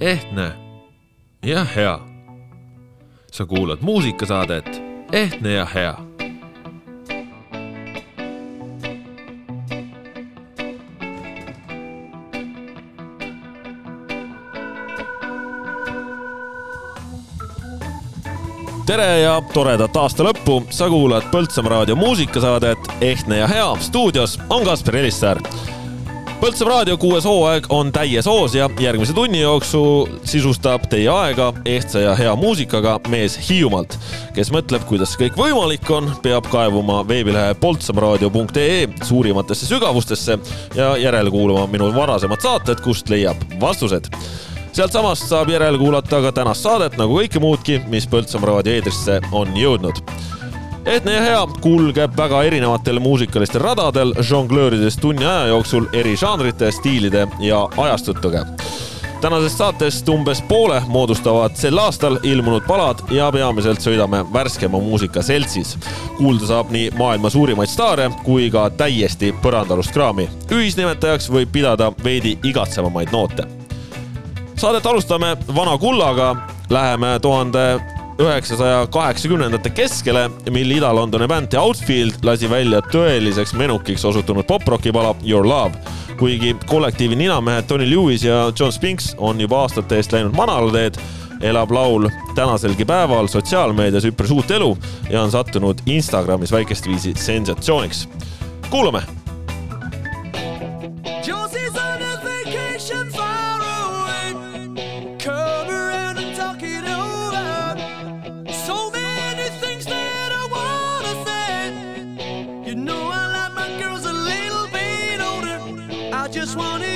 ehtne ja hea. sa kuulad muusikasaadet Ehtne ja hea. tere ja toredat aasta lõppu, sa kuulad Põltsamaa raadio muusikasaadet Ehtne ja hea. stuudios on Kaspar Elissäär Põltsamaa raadio kuues hooaeg on täies hoos ja järgmise tunni jooksul sisustab teie aega ehtsa ja hea muusikaga mees Hiiumaalt, kes mõtleb, kuidas see kõik võimalik on, peab kaevuma veebilehe poltsamaaraadio.ee suurimatesse sügavustesse ja järele kuulama minu varasemad saated, kust leiab vastused. Sealtsamast saab järele kuulata ka tänast saadet nagu kõike muudki, mis Põltsamaa raadio eetrisse on jõudnud Ehtne ja hea kulgeb väga erinevatel muusikalistel radadel, žonglöörides tunni aja jooksul eri žanrite, stiilide ja ajastutega tänasest saatest umbes poole moodustavad sel aastal ilmunud palad ja peamiselt sõidame värskema muusika seltsis. kuulda saab nii maailma suurimaid staare kui ka täiesti põrandalust kraami. ühisnimetajaks võib pidada veidi igatsevamaid noote. Saadet alustame vana kullaga, läheme tuhande üheksasaja kaheksakümnendate keskele, mil Ida-Londoni bänd The Outfield lasi välja tõeliseks menukiks osutunud poprocki pala Your Love. kuigi kollektiivi ninamehed Tony Lewis ja John Spinks on juba aastate eest läinud manalateed, elab laul tänaselgi päeval sotsiaalmeedias üpris uut elu ja on sattunud Instagramis väikest viisi sensatsiooniks. kuulame just wanted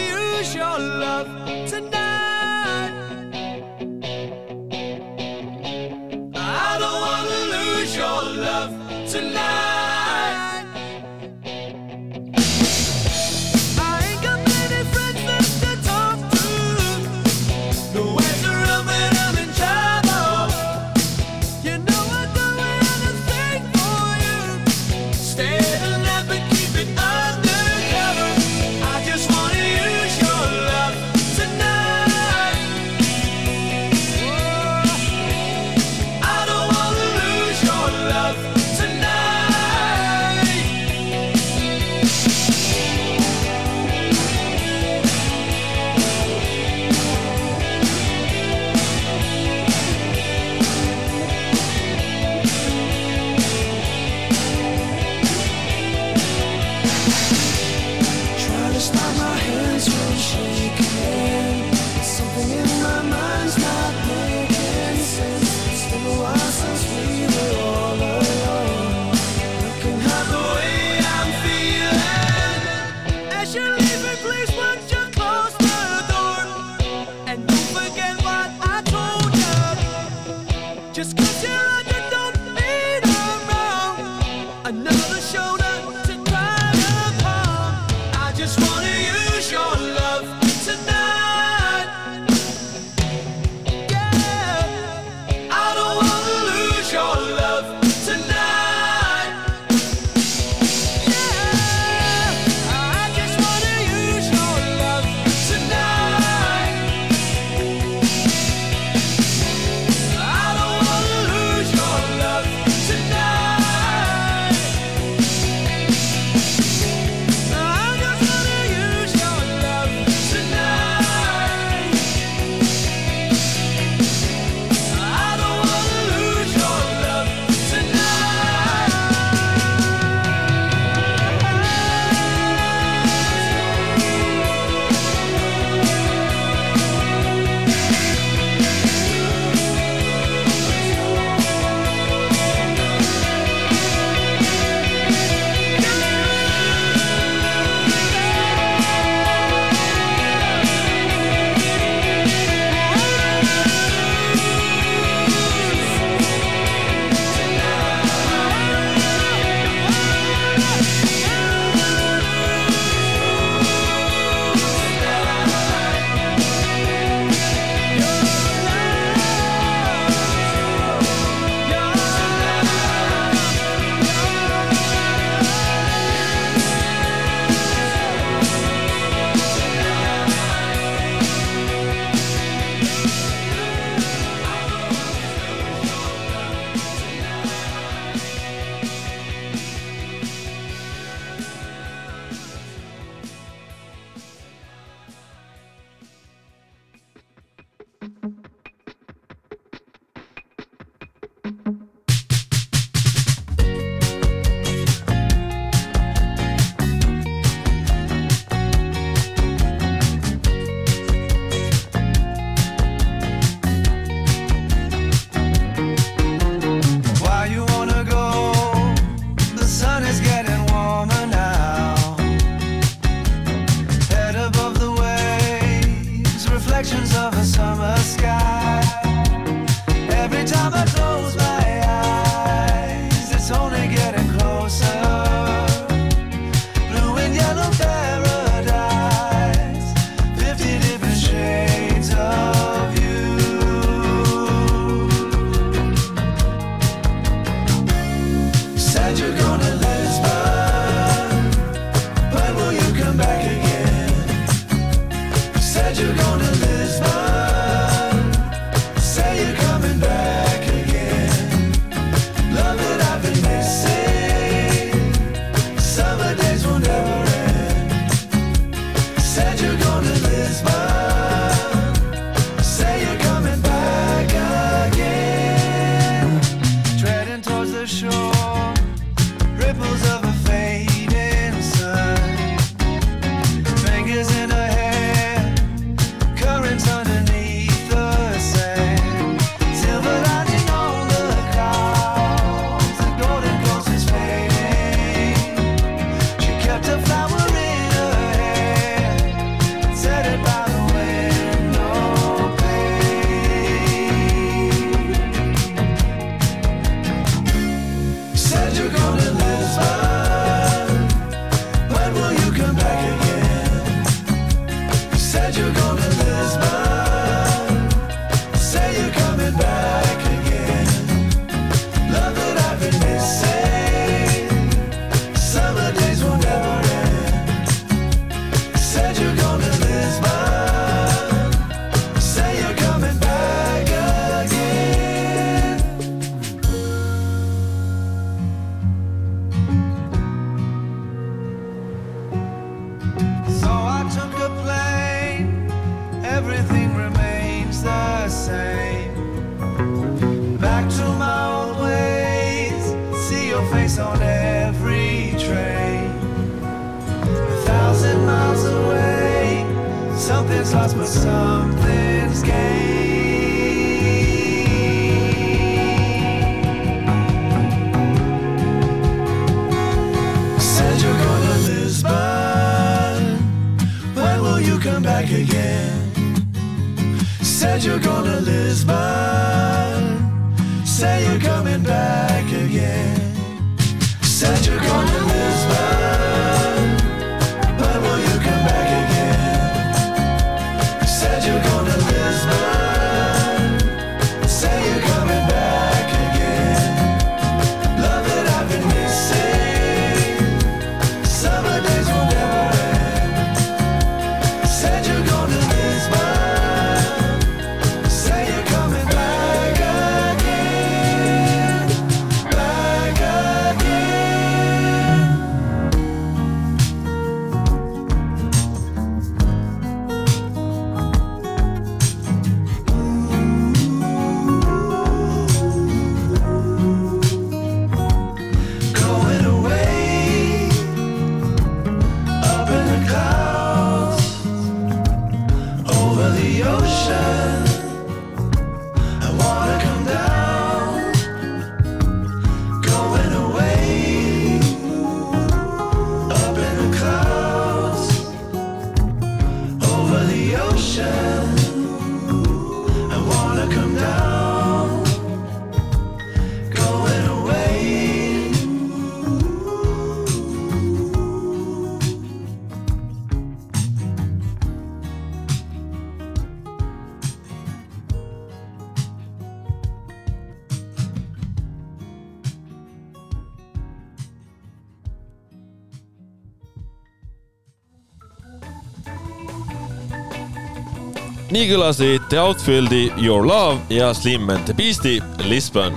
nii kõlasid The Outfieldi Your Love ja Slim and the Beast'i Lisbon.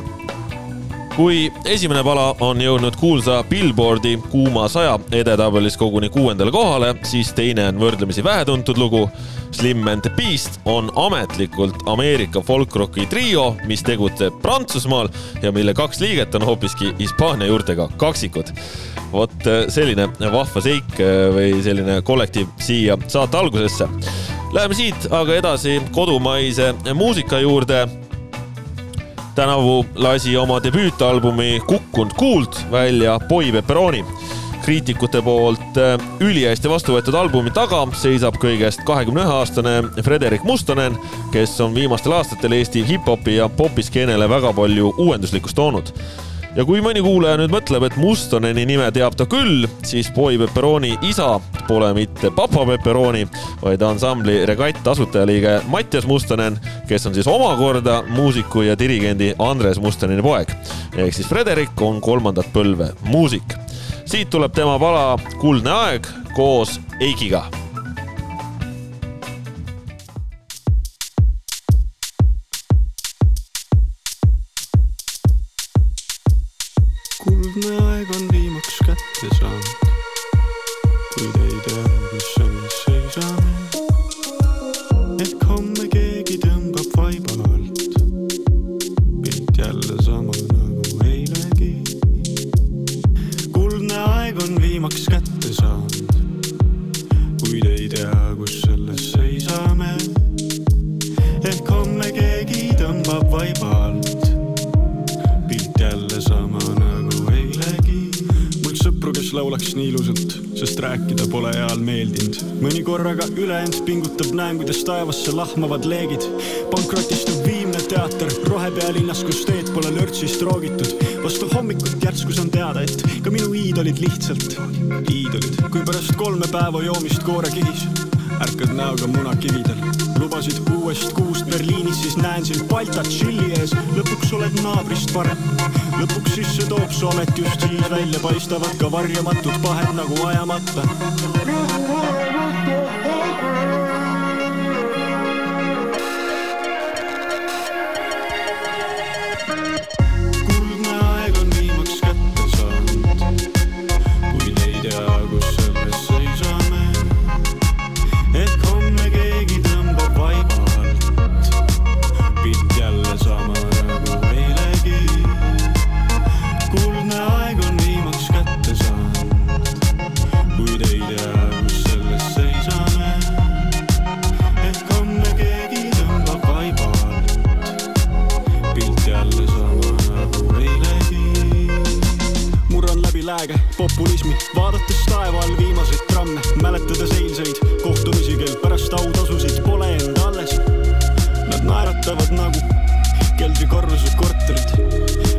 kui esimene pala on jõudnud kuulsa Billboardi kuuma saja edetabelis koguni kuuendale kohale, siis teine on võrdlemisi vähetuntud lugu. Slim and the Beast on ametlikult Ameerika folkrocki trio, mis tegutseb Prantsusmaal ja mille kaks liiget on hoopiski Hispaania juurtega kaksikud vot selline vahva seik või selline kollektiiv siia saate algusesse Läheme siit aga edasi kodumaise muusika juurde. tänavu lasi oma debüütalbumi Kukkunud kuuld välja Boy Pepperoni kriitikute poolt äh, ülihästi vastu võetud albumi taga seisab kõigest kahekümne ühe aastane Frederik Mustonen, kes on viimastel aastatel Eesti hip-hopi ja popiskeenele väga palju uuenduslikkust toonud ja kui mõni kuulaja nüüd mõtleb, et Mustoneni nime teab ta küll, siis Boy Pepperoni isa pole mitte Papa Pepperoni, vaid ansambli Regatt asutajaliige Mattias Mustonen, kes on siis omakorda muusiku ja dirigendi Andres Mustoneni poeg. ehk siis Frederik on kolmandat põlve muusik. siit tuleb tema pala Kuldne aeg koos Eikiga näen, lahmavad leegid. pankrotistub viimne teater rohepealinnas, kus teed pole lörtsist roogitud. vastu hommikut järsku saan teada, et ka minu iidolid lihtsalt iidolid. kui pärast kolme päeva joomist koorekihis ärkad näoga munakividel. lubasid uuest kuust Berliinis, siis näen sind Balta tšilli ees. lõpuks oled naabrist parem. lõpuks sisse toob su amet just siis välja paistavad ka varjamatud pahed nagu ajamata. lääge, populismi, vaadates taeva all viimaseid tramme, mäletades eilseid kohtumisi, kel pärast autasusid pole end alles. Nad naeratavad nagu keldrikorruse korterid,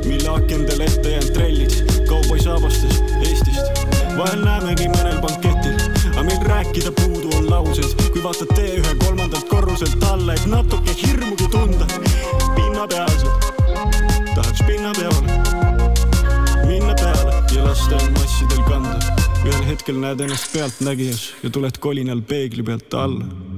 mille akendel ette jäänud trellid, kauboisaabastes Eestist. vahel näemegi mõnel banketil, aga meil rääkida puudu on lauseid, kui vaatad tee ühe kolmandalt korruselt alla, et natuke hirmugi tunda pinnapealselt tahaks pinna peal pealtnägijas ja tuled kolinal peegli pealt alla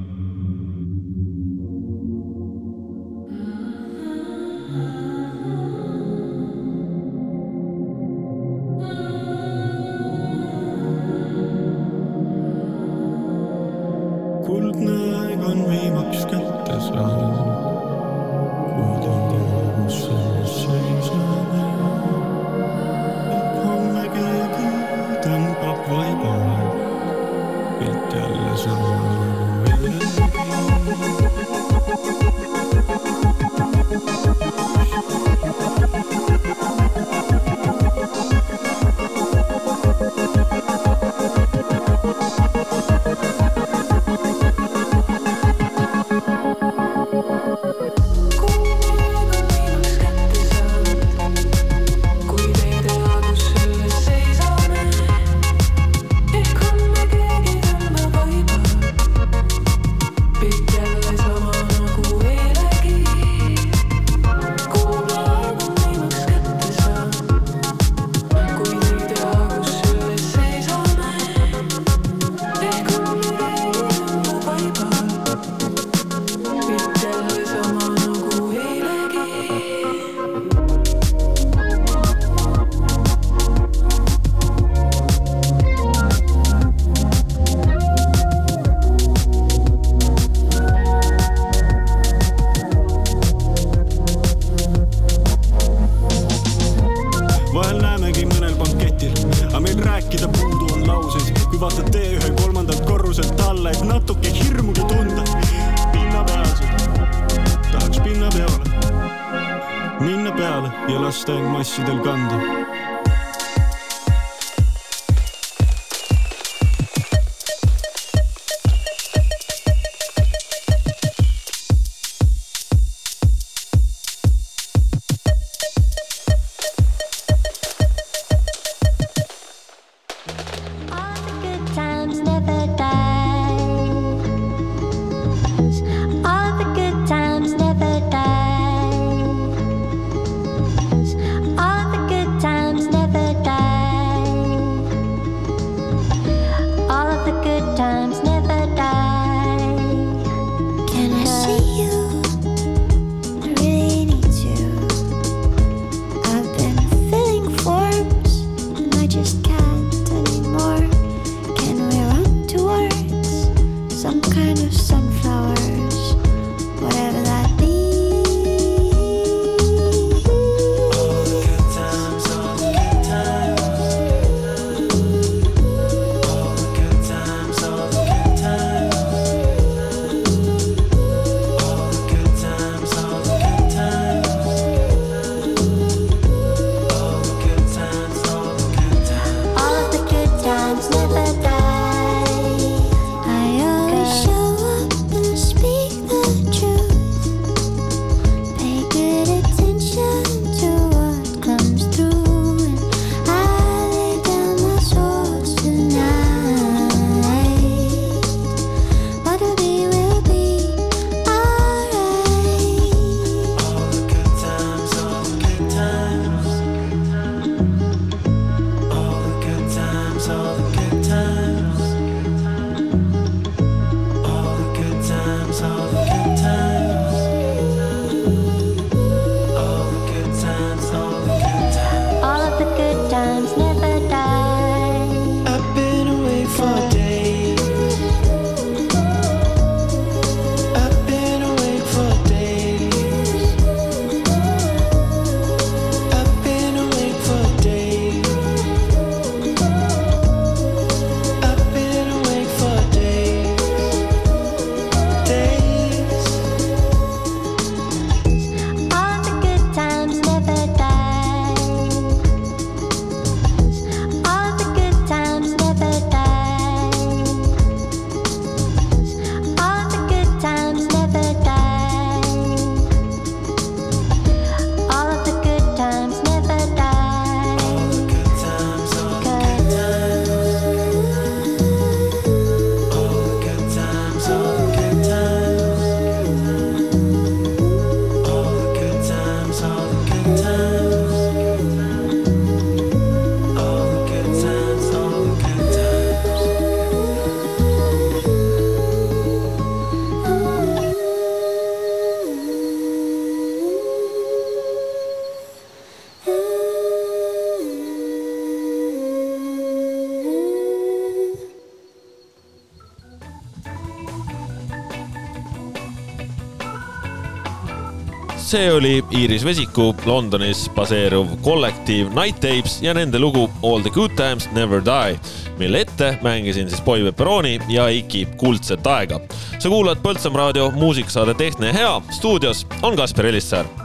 see oli Iiris Vesiku Londonis baseeruv kollektiiv Night Tapes ja nende lugu All the good times never die, mille ette mängisin siis Boy Pepperoni ja Eiki Kuldset aega. sa kuulad Põltsamaa raadio muusikasaadet Ehtne ja hea, stuudios on Kaspar Elissaar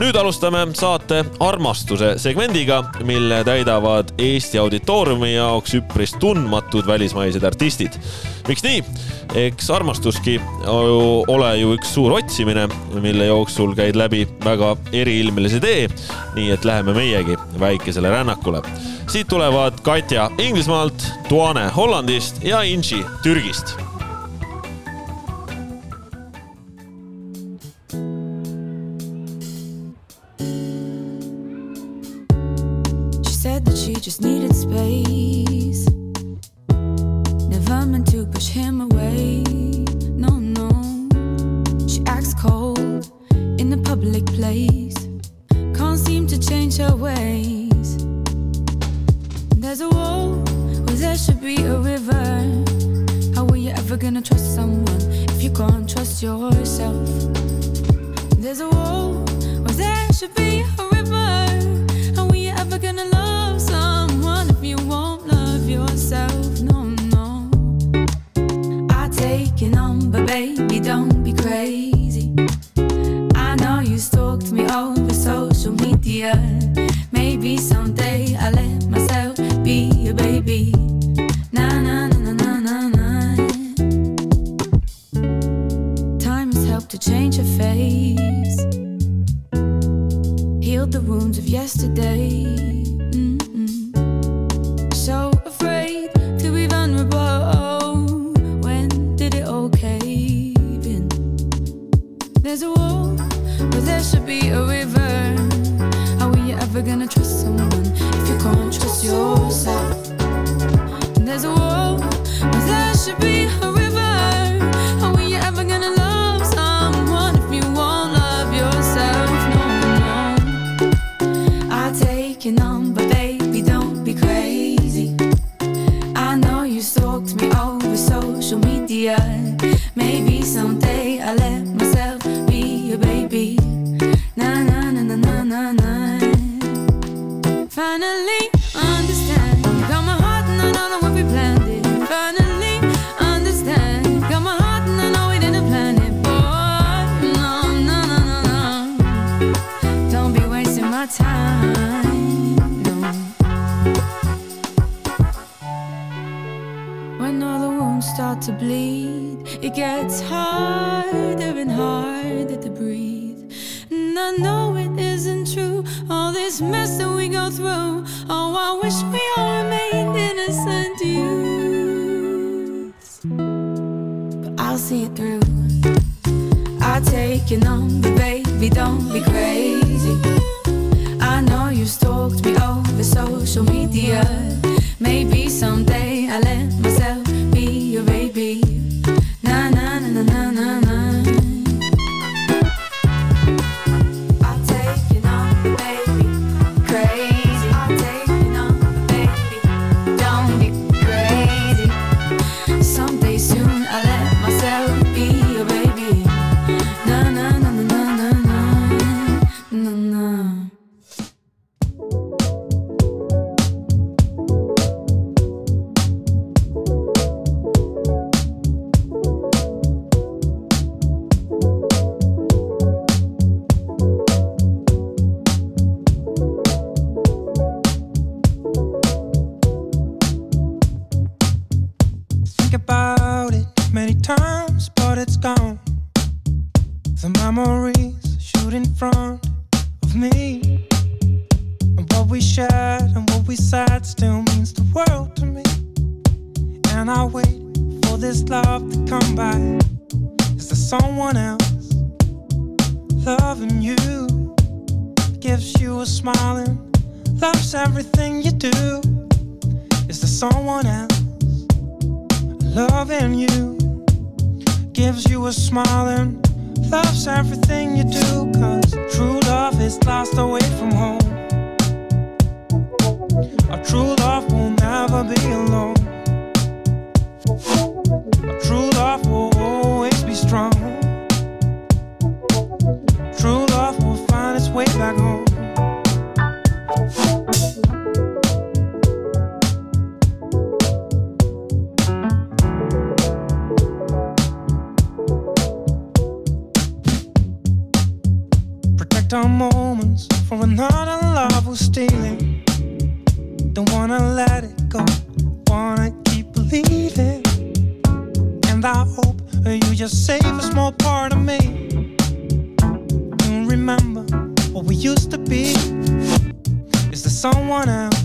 nüüd alustame saate armastuse segmendiga, mille täidavad Eesti auditooriumi jaoks üpris tundmatud välismaised artistid. miks nii? eks armastuski ole ju üks suur otsimine, mille jooksul käid läbi väga eriilmelise tee. nii et läheme meiegi väikesele rännakule. siit tulevad Katja Inglismaalt, Duane Hollandist ja Inchi Türgist dear. Maybe someday I'll let myself be a baby. Moments for another love who's stealing. Don't wanna let it go, wanna keep believing. And I hope you just save a small part of me. You remember what we used to be. Is there someone else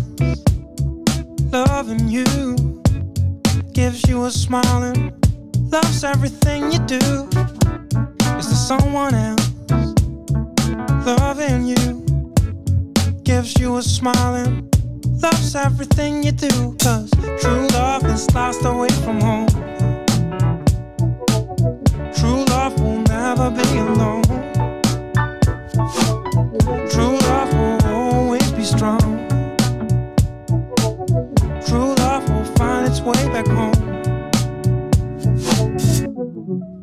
loving you? Gives you a smile and loves everything you do. Is there someone else loving you? Gives you a smile and loves everything you do. Cause true love is lost away from home. True love will never be alone. True love will always be strong. True love will find its way back home.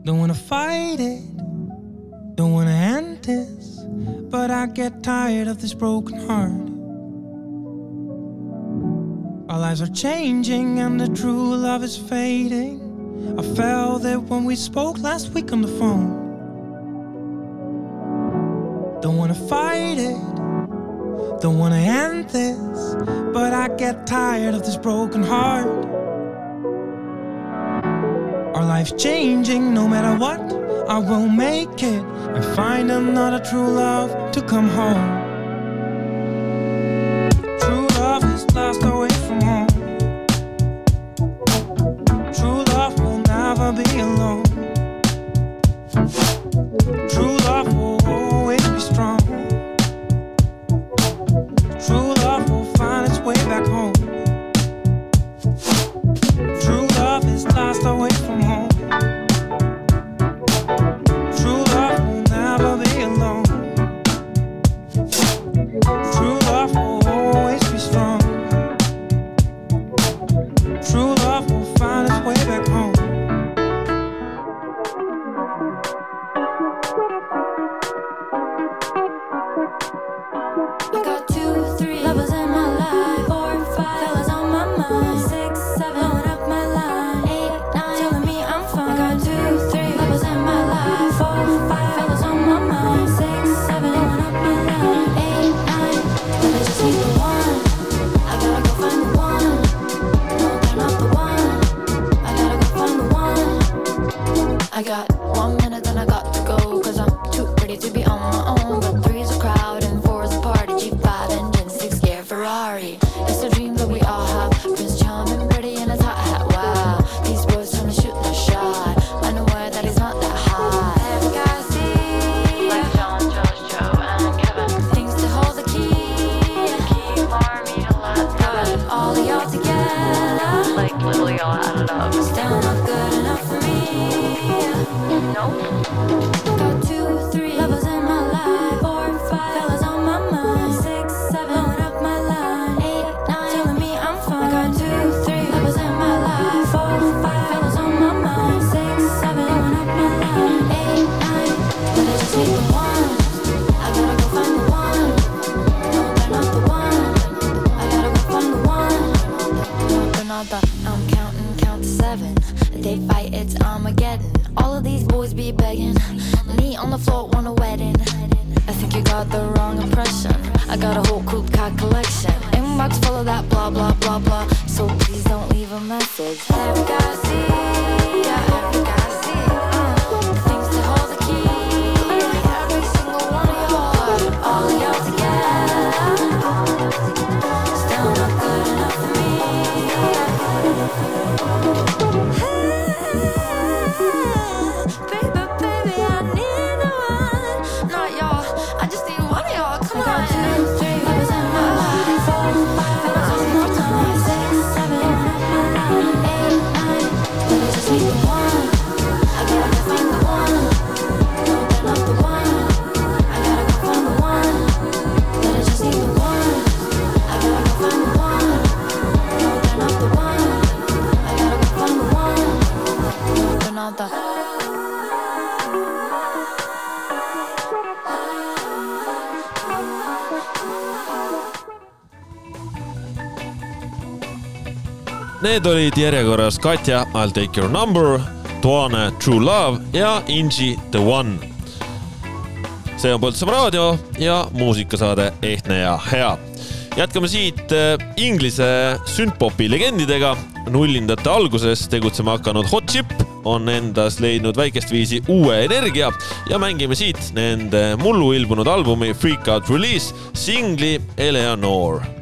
Don't wanna fight it, don't wanna end this, but I get tired of this broken heart. Our lives are changing and the true love is fading. I felt it when we spoke last week on the phone. Don't wanna fight it, don't wanna end this, but I get tired of this broken heart. Our life's changing no matter what, I will make it and find another true love to come home. True love is lost I think you got the wrong impression. I got a whole coupe car collection. Inbox full of that blah blah blah blah. So please don't leave a message. Every guy need olid järjekorras Katja I'll take your number, Toane True love ja Inji The One. see on Põltsamaa raadio ja muusikasaade Ehtne ja hea. jätkame siit äh, Inglise sündpopi legendidega. nullindate alguses tegutsema hakanud Hot Chip on endas leidnud väikest viisi uue energia ja mängime siit nende mullu ilmunud albumi Freak Out Release singli Eleanor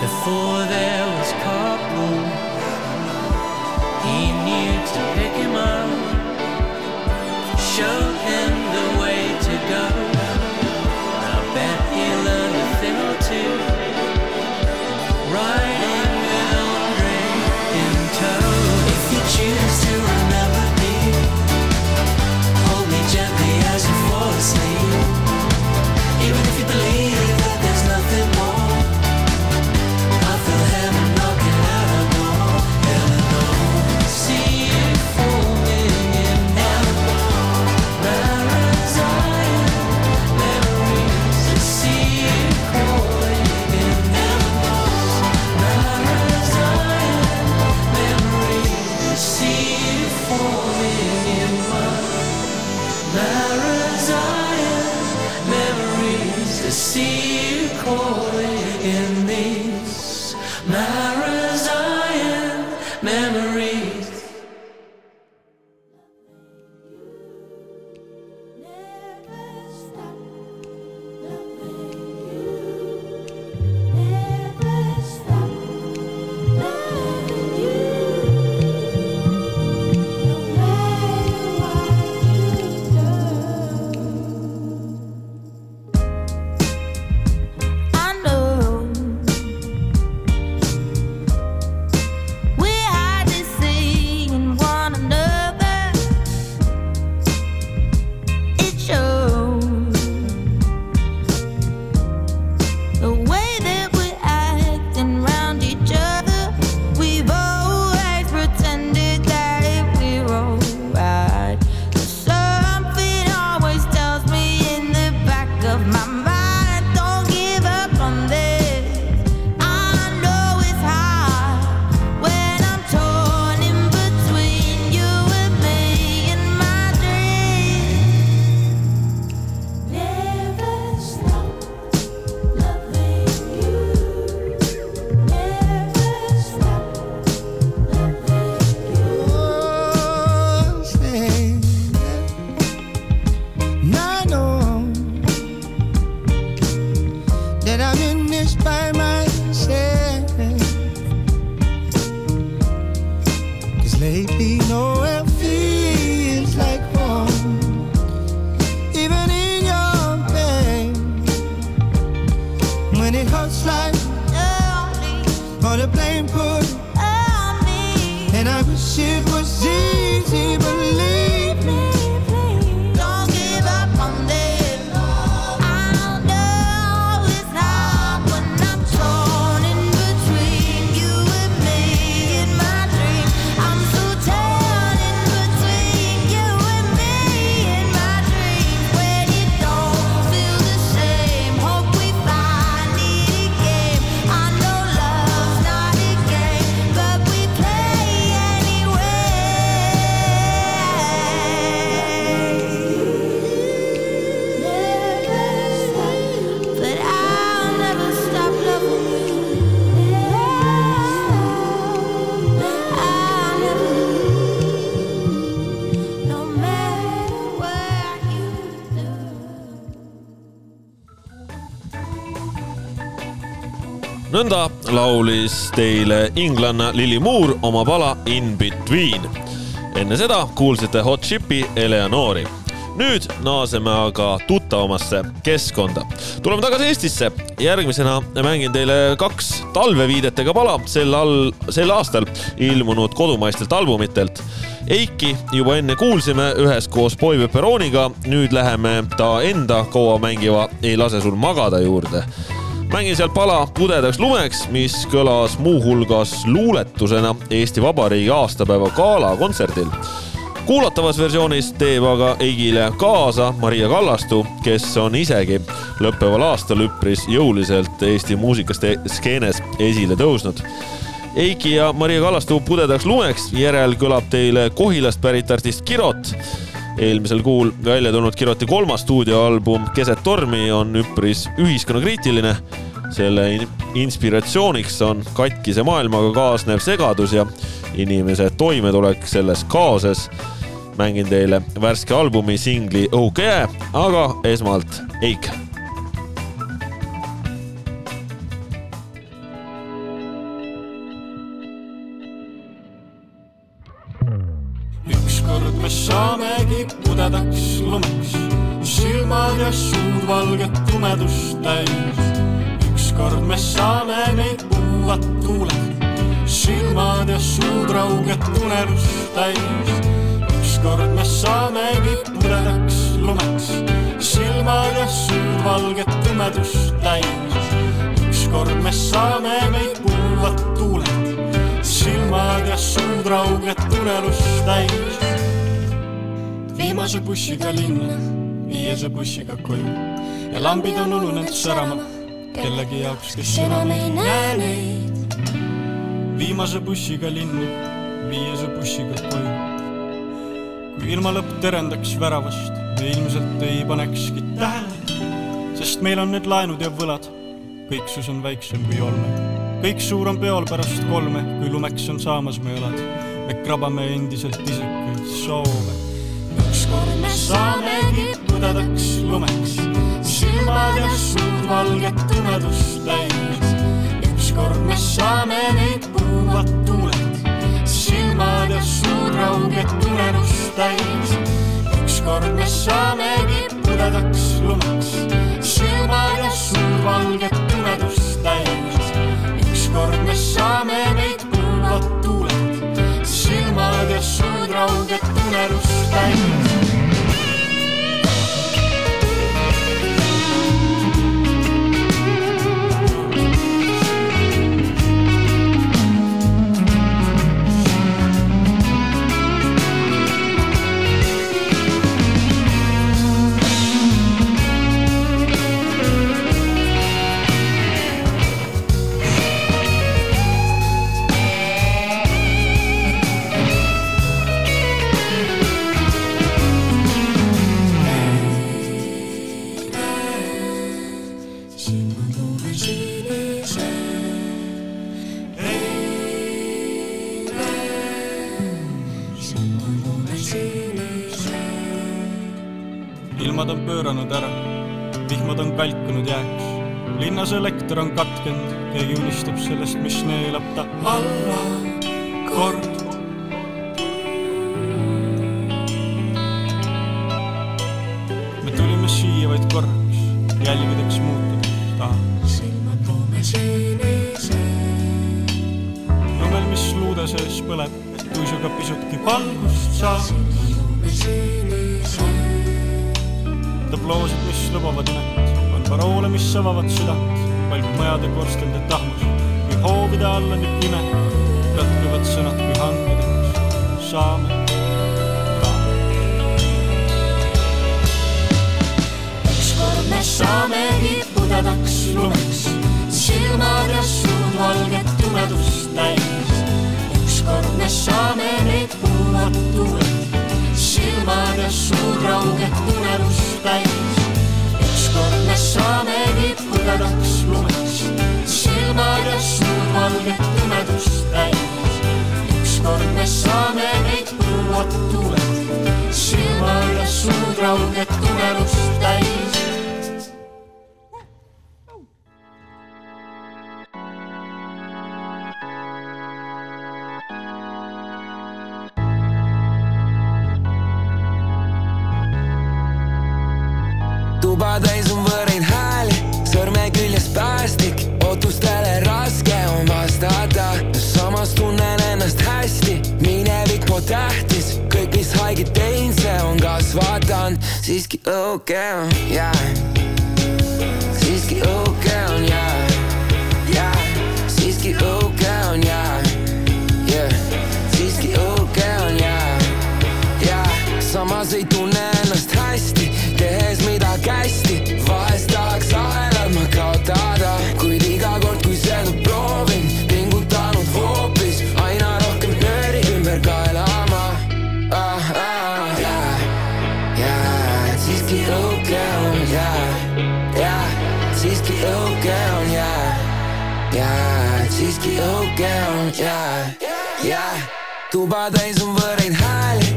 before there was pop. He knew to nõnda laulis teile inglanna Lili Moore oma pala In Between. enne seda kuulsite Hot Chipi Eleonori. nüüd naaseme aga tuttavamasse keskkonda. tuleme tagasi Eestisse. järgmisena mängin teile kaks talveviidetega pala sel all, sel aastal ilmunud kodumaistelt albumitelt. Eiki juba enne kuulsime üheskoos Boy Pepperoniga, nüüd läheme ta enda kaua mängiva Ei lase sul magada juurde mängin sealt pala Pudedaks lumeks, mis kõlas muuhulgas luuletusena Eesti Vabariigi aastapäeva gala kontserdil. kuulatavas versioonis teeb aga Eigile kaasa Maria Kallastu, kes on isegi lõppeval aastal üpris jõuliselt Eesti muusikastskeenes esile tõusnud. Eiki ja Maria Kallastu Pudedaks lumeks järel kõlab teile Kohilast pärit artist Kirot eelmisel kuul välja tulnud Kiroti kolmas stuudioalbum Keset tormi on üpris ühiskonnakriitiline. selle in- inspiratsiooniks on katkise maailmaga kaasnev segadus ja inimese toimetulek selles kaoses. mängin teile värske albumi singli Õhuke jää, aga esmalt Eik pudedaks lumeks, silmad ja suud valget tumedust täis. ükskord me saame neid puuvad tuuled, silmad ja suud rauget unelust täis. ükskord me saamegi pudedaks lumeks, silmad ja suud valget tumedust täis. ükskord me saame neid puuvad tuuled silmad ja suud rauget unelust täis. Viimase bussiga linna, viiese bussiga koju ja lambid on ununenud särama kellegi jaoks, kes enam ei näe neid. viimase bussiga linna, viiese bussiga koju. kui ilmalõpp terendaks väravast, me ilmselt ei panekski tähele, sest meil on need laenud ja võlad. kõiksus on väiksem kui olme. kõik suur on peol pärast kolme, kui lumeks on saamas me õlad. me krabame endiselt isekaid soove. Ükskord me saamegi pudedaks lumeks, silmad ja suud valget tumedust täis. ükskord me saame neid puuvad tuuled, silmad ja suud rauget tumedust täis. ükskord me saamegi pudedaks lumeks silmad ja suu valget tumedust täis. ükskord me saame neid pulvad tuuled, silmad ja suud rauget unelust täis. Pööranud ära, vihmad on kalkunud jääks. linnas elekter on katkenud, keegi unistab sellest, mis neelab ta alla. Kord. me tulime siia vaid korraks, jälgedeks muutudes tahaks. lumel, mis luude sees põleb, et tuisuga pisutki valgust saaks tabloosid, mis lubavad imet, on paroole, mis avavad südant, valgub majade korstende tahmus, kui hoovide all on nüüd pime, katkevad sõnad kui hangedeks, saame. Ükskord me saamegi pudedaks lumeks, silmad ja suud valget tumedust täis. ükskord me saame neid puuvad tuuled silmad ja suud rauget unelust täis. ükskord me saamegi pudedaks lumeks, silmad ja suud valget tumedust täis. ükskord me saame neid puuad tuuled, silmad ja suud rauget unelust täis. Okei on, jaa. siiski okei on, jaa, jaa. siiski okei on, jaa, jaa. siiski okei on, jaa, jaa. samas ei tunne yeah. tuba täis on võõraid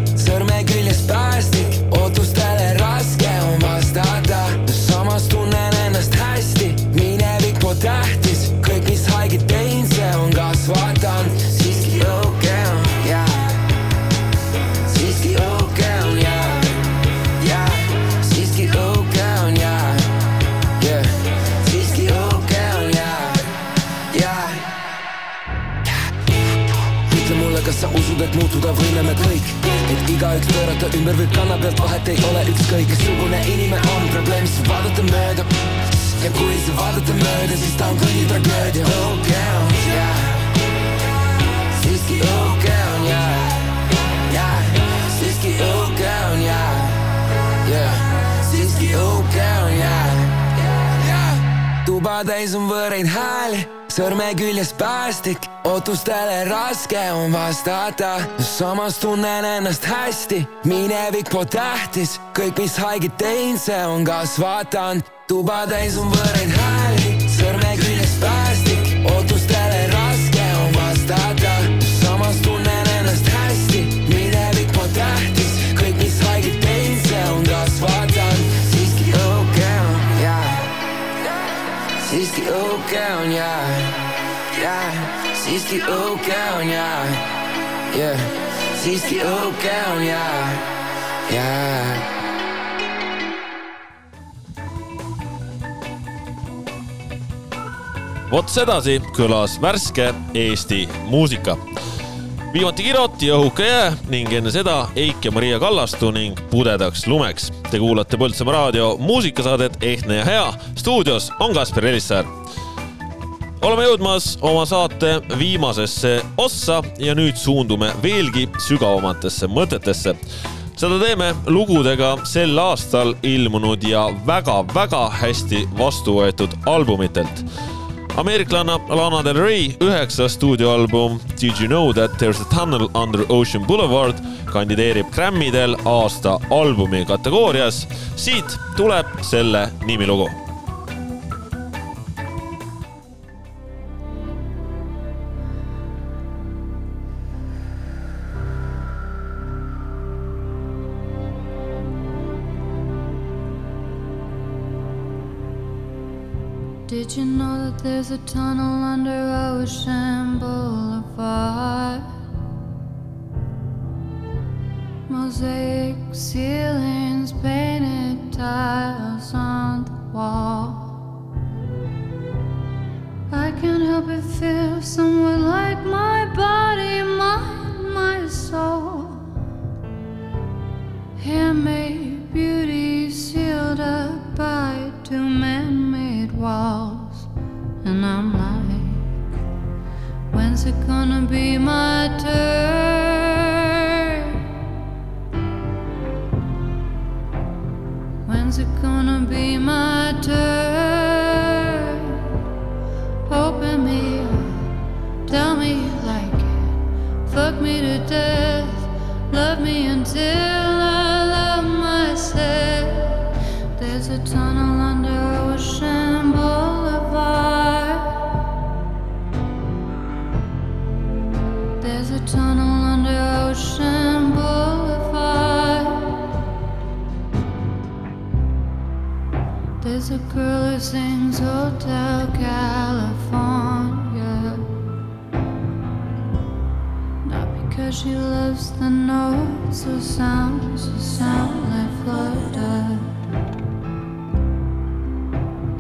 et muutuda võime me kõik, et igaüks pöörata ümber võib kanna pealt, vahet ei ole ükskõik, missugune inimene on probleem, siis vaadata mööda. ja kui sa vaadata mööda, siis ta on kõigi tragöödia. okei on, jaa. siiski okei on, jaa, jaa. siiski okei on, jaa, jaa. siiski okei on, jaa tuba täis on võõraid hääli, sõrme küljes päästik, ootustele raske on vastata. samas tunnen ennast hästi, minevik pole tähtis, kõik, mis haiget teinud, see on kasvatanud. tuba täis on võõraid hääli, siiski õuke on, jaa, jaa, siiski õuke on, jaa, jah, siiski õuke on, jaa, jaa vot sedasi kõlas värske Eesti muusika. Viimati Kirot ja Õhuke jää ning enne seda Eik ja Maria Kallastu ning Pudedaks lumeks. Te kuulate Põltsamaa raadio muusikasaadet Ehtne ja hea. stuudios on Kaspar Elissaar. oleme jõudmas oma saate viimasesse ossa ja nüüd suundume veelgi sügavamatesse mõtetesse seda teeme lugudega sel aastal ilmunud ja väga-väga hästi vastu võetud albumitelt ameeriklanna Lana Del Rey üheksas stuudioalbum Did you know that there's a tunnel under Ocean Boulevard kandideerib Grammidel aasta albumi kategoorias. siit tuleb selle nimilugu there's a tunnel under Ocean Boulevard? Mosaic ceilings, painted tiles on the wall. I can't help but feel somewhat like my body, mind, my soul. Handmade beauty sealed up by two man made walls. And I'm like, when's it gonna be my turn? When's it gonna be my turn? Open me up, tell me you like it, fuck me to death, so sound, so sound like Florida.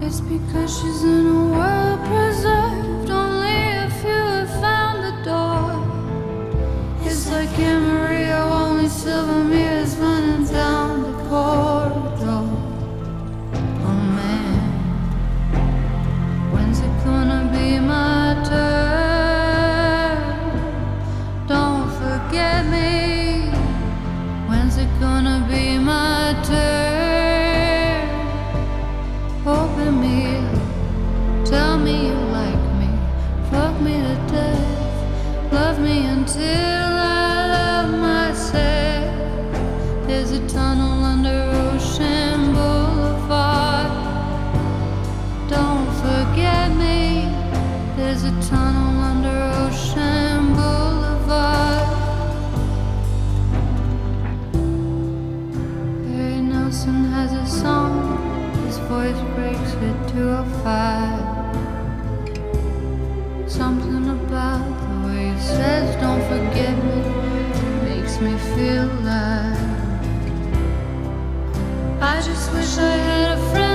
It's because she's an old. Breaks at 205. Something about the way he says, Don't forget me, makes me feel alive. I just wish I had a friend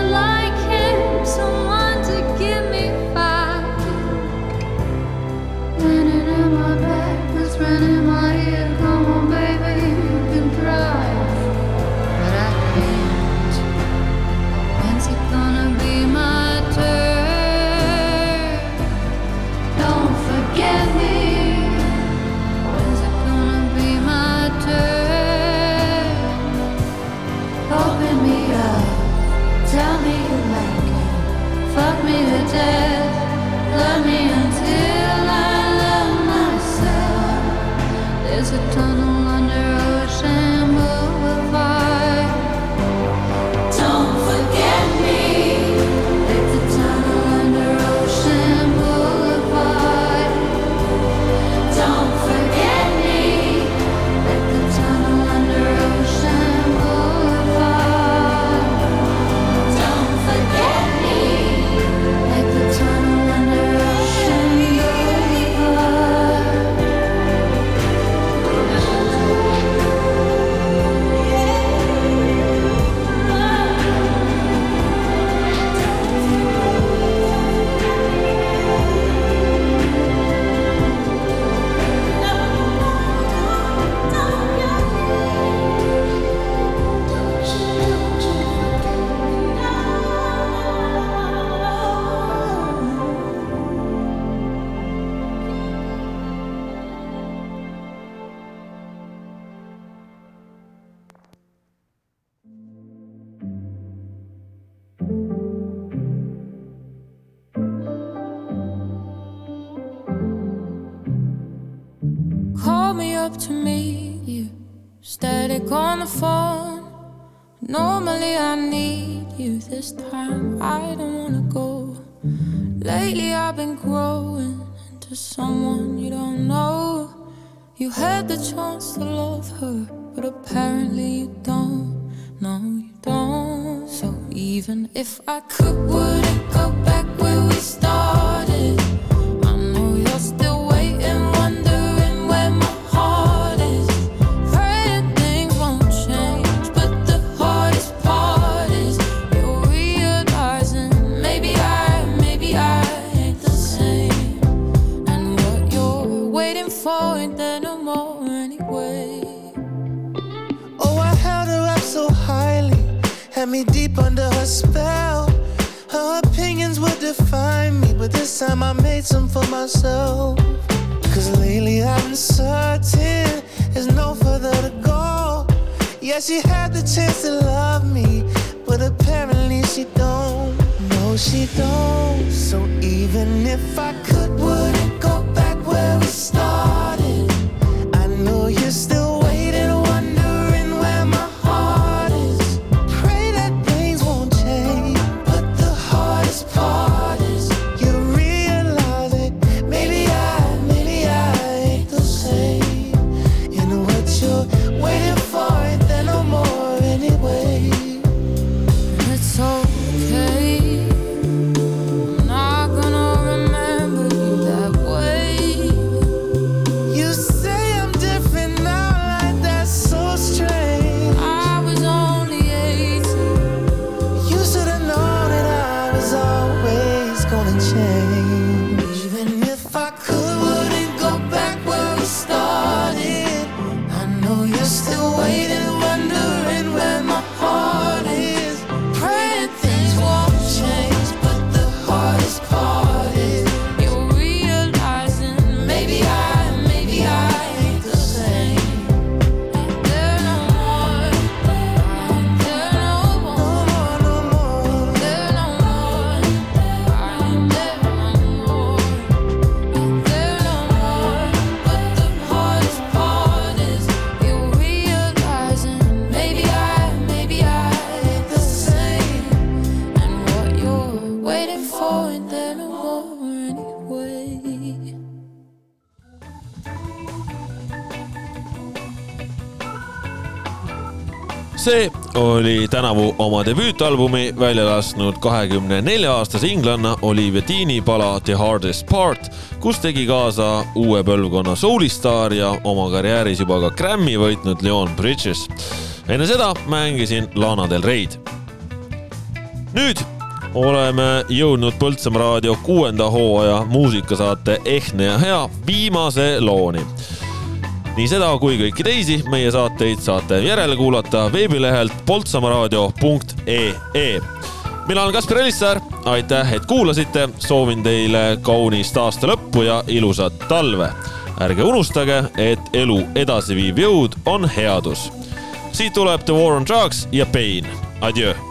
up to meet you. Static on the phone. Normally I need you. This time I don't wanna go. Lately I've been growing into someone you don't know. You had the chance to love her, but apparently you don't. No, you don't. So even if I could, would it go back where we started? For myself. Cause lately I'm certain there's no further to go. Yeah, she had the chance to love me, but apparently she don't. No, she don't. So even if I could, would see oli tänavu oma debüütalbumi välja lasknud kahekümne nelja aastase inglanna Olivia Deani pala The Hardest Part, kus tegi kaasa uue põlvkonna soulistaar ja oma karjääris juba ka Grammy võitnud Leon Bridges. enne seda mängisin Lana Del Rey'd. nüüd oleme jõudnud Põltsamaa raadio kuuenda hooaja muusikasaate Ehtne ja hea viimase looni nii seda kui kõiki teisi meie saateid saate järele kuulata veebilehelt poltsamaaraadio.ee. mina olen Kaspar Elissaar, aitäh, et kuulasite, soovin teile kaunist aasta lõppu ja ilusat talve. ärge unustage, et elu edasiviiv jõud on headus. siit tuleb The War on Drugs ja Pain. Adjöö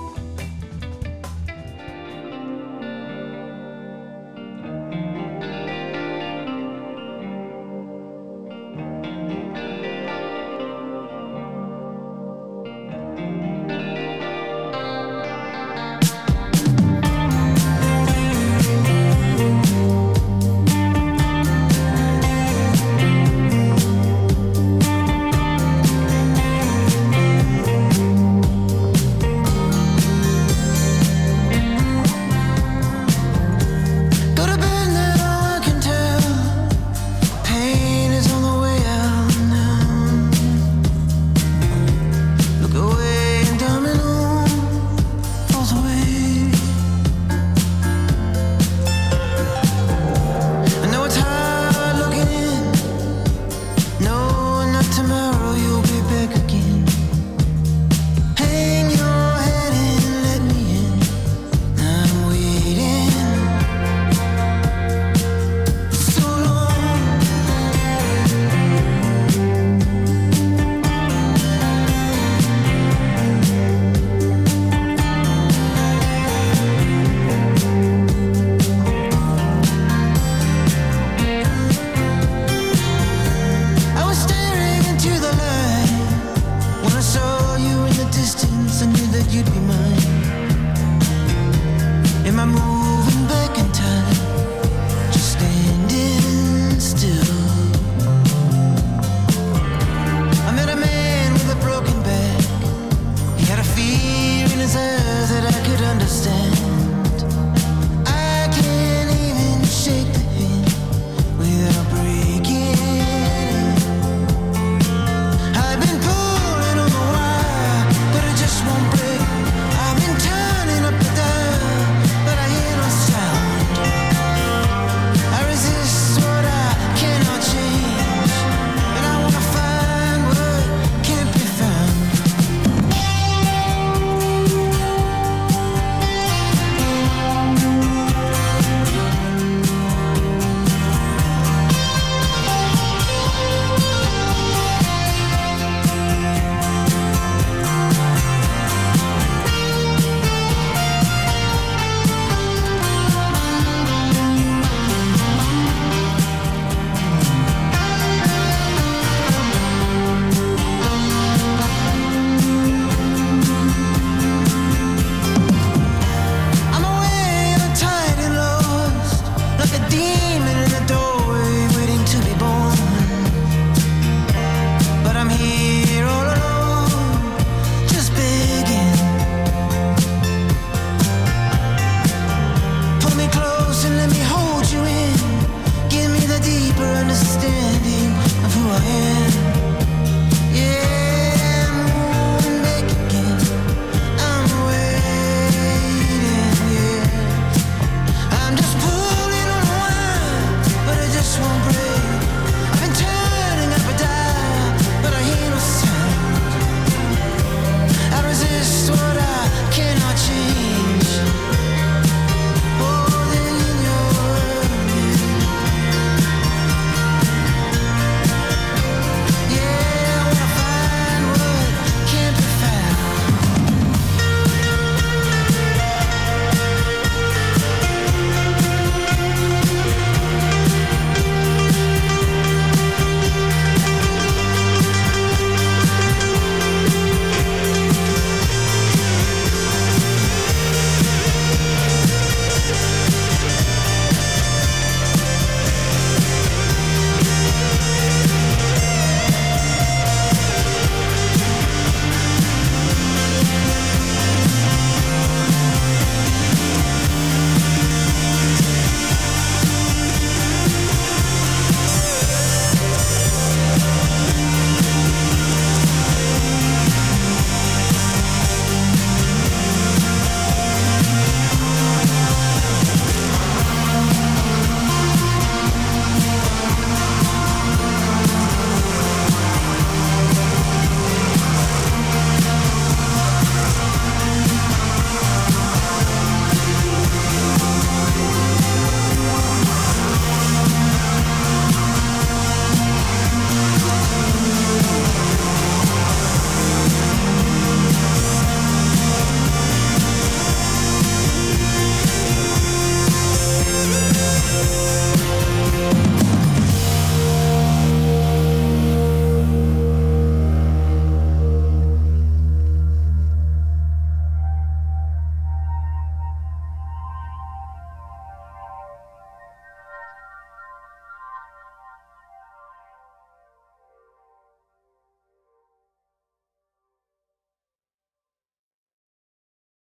understand.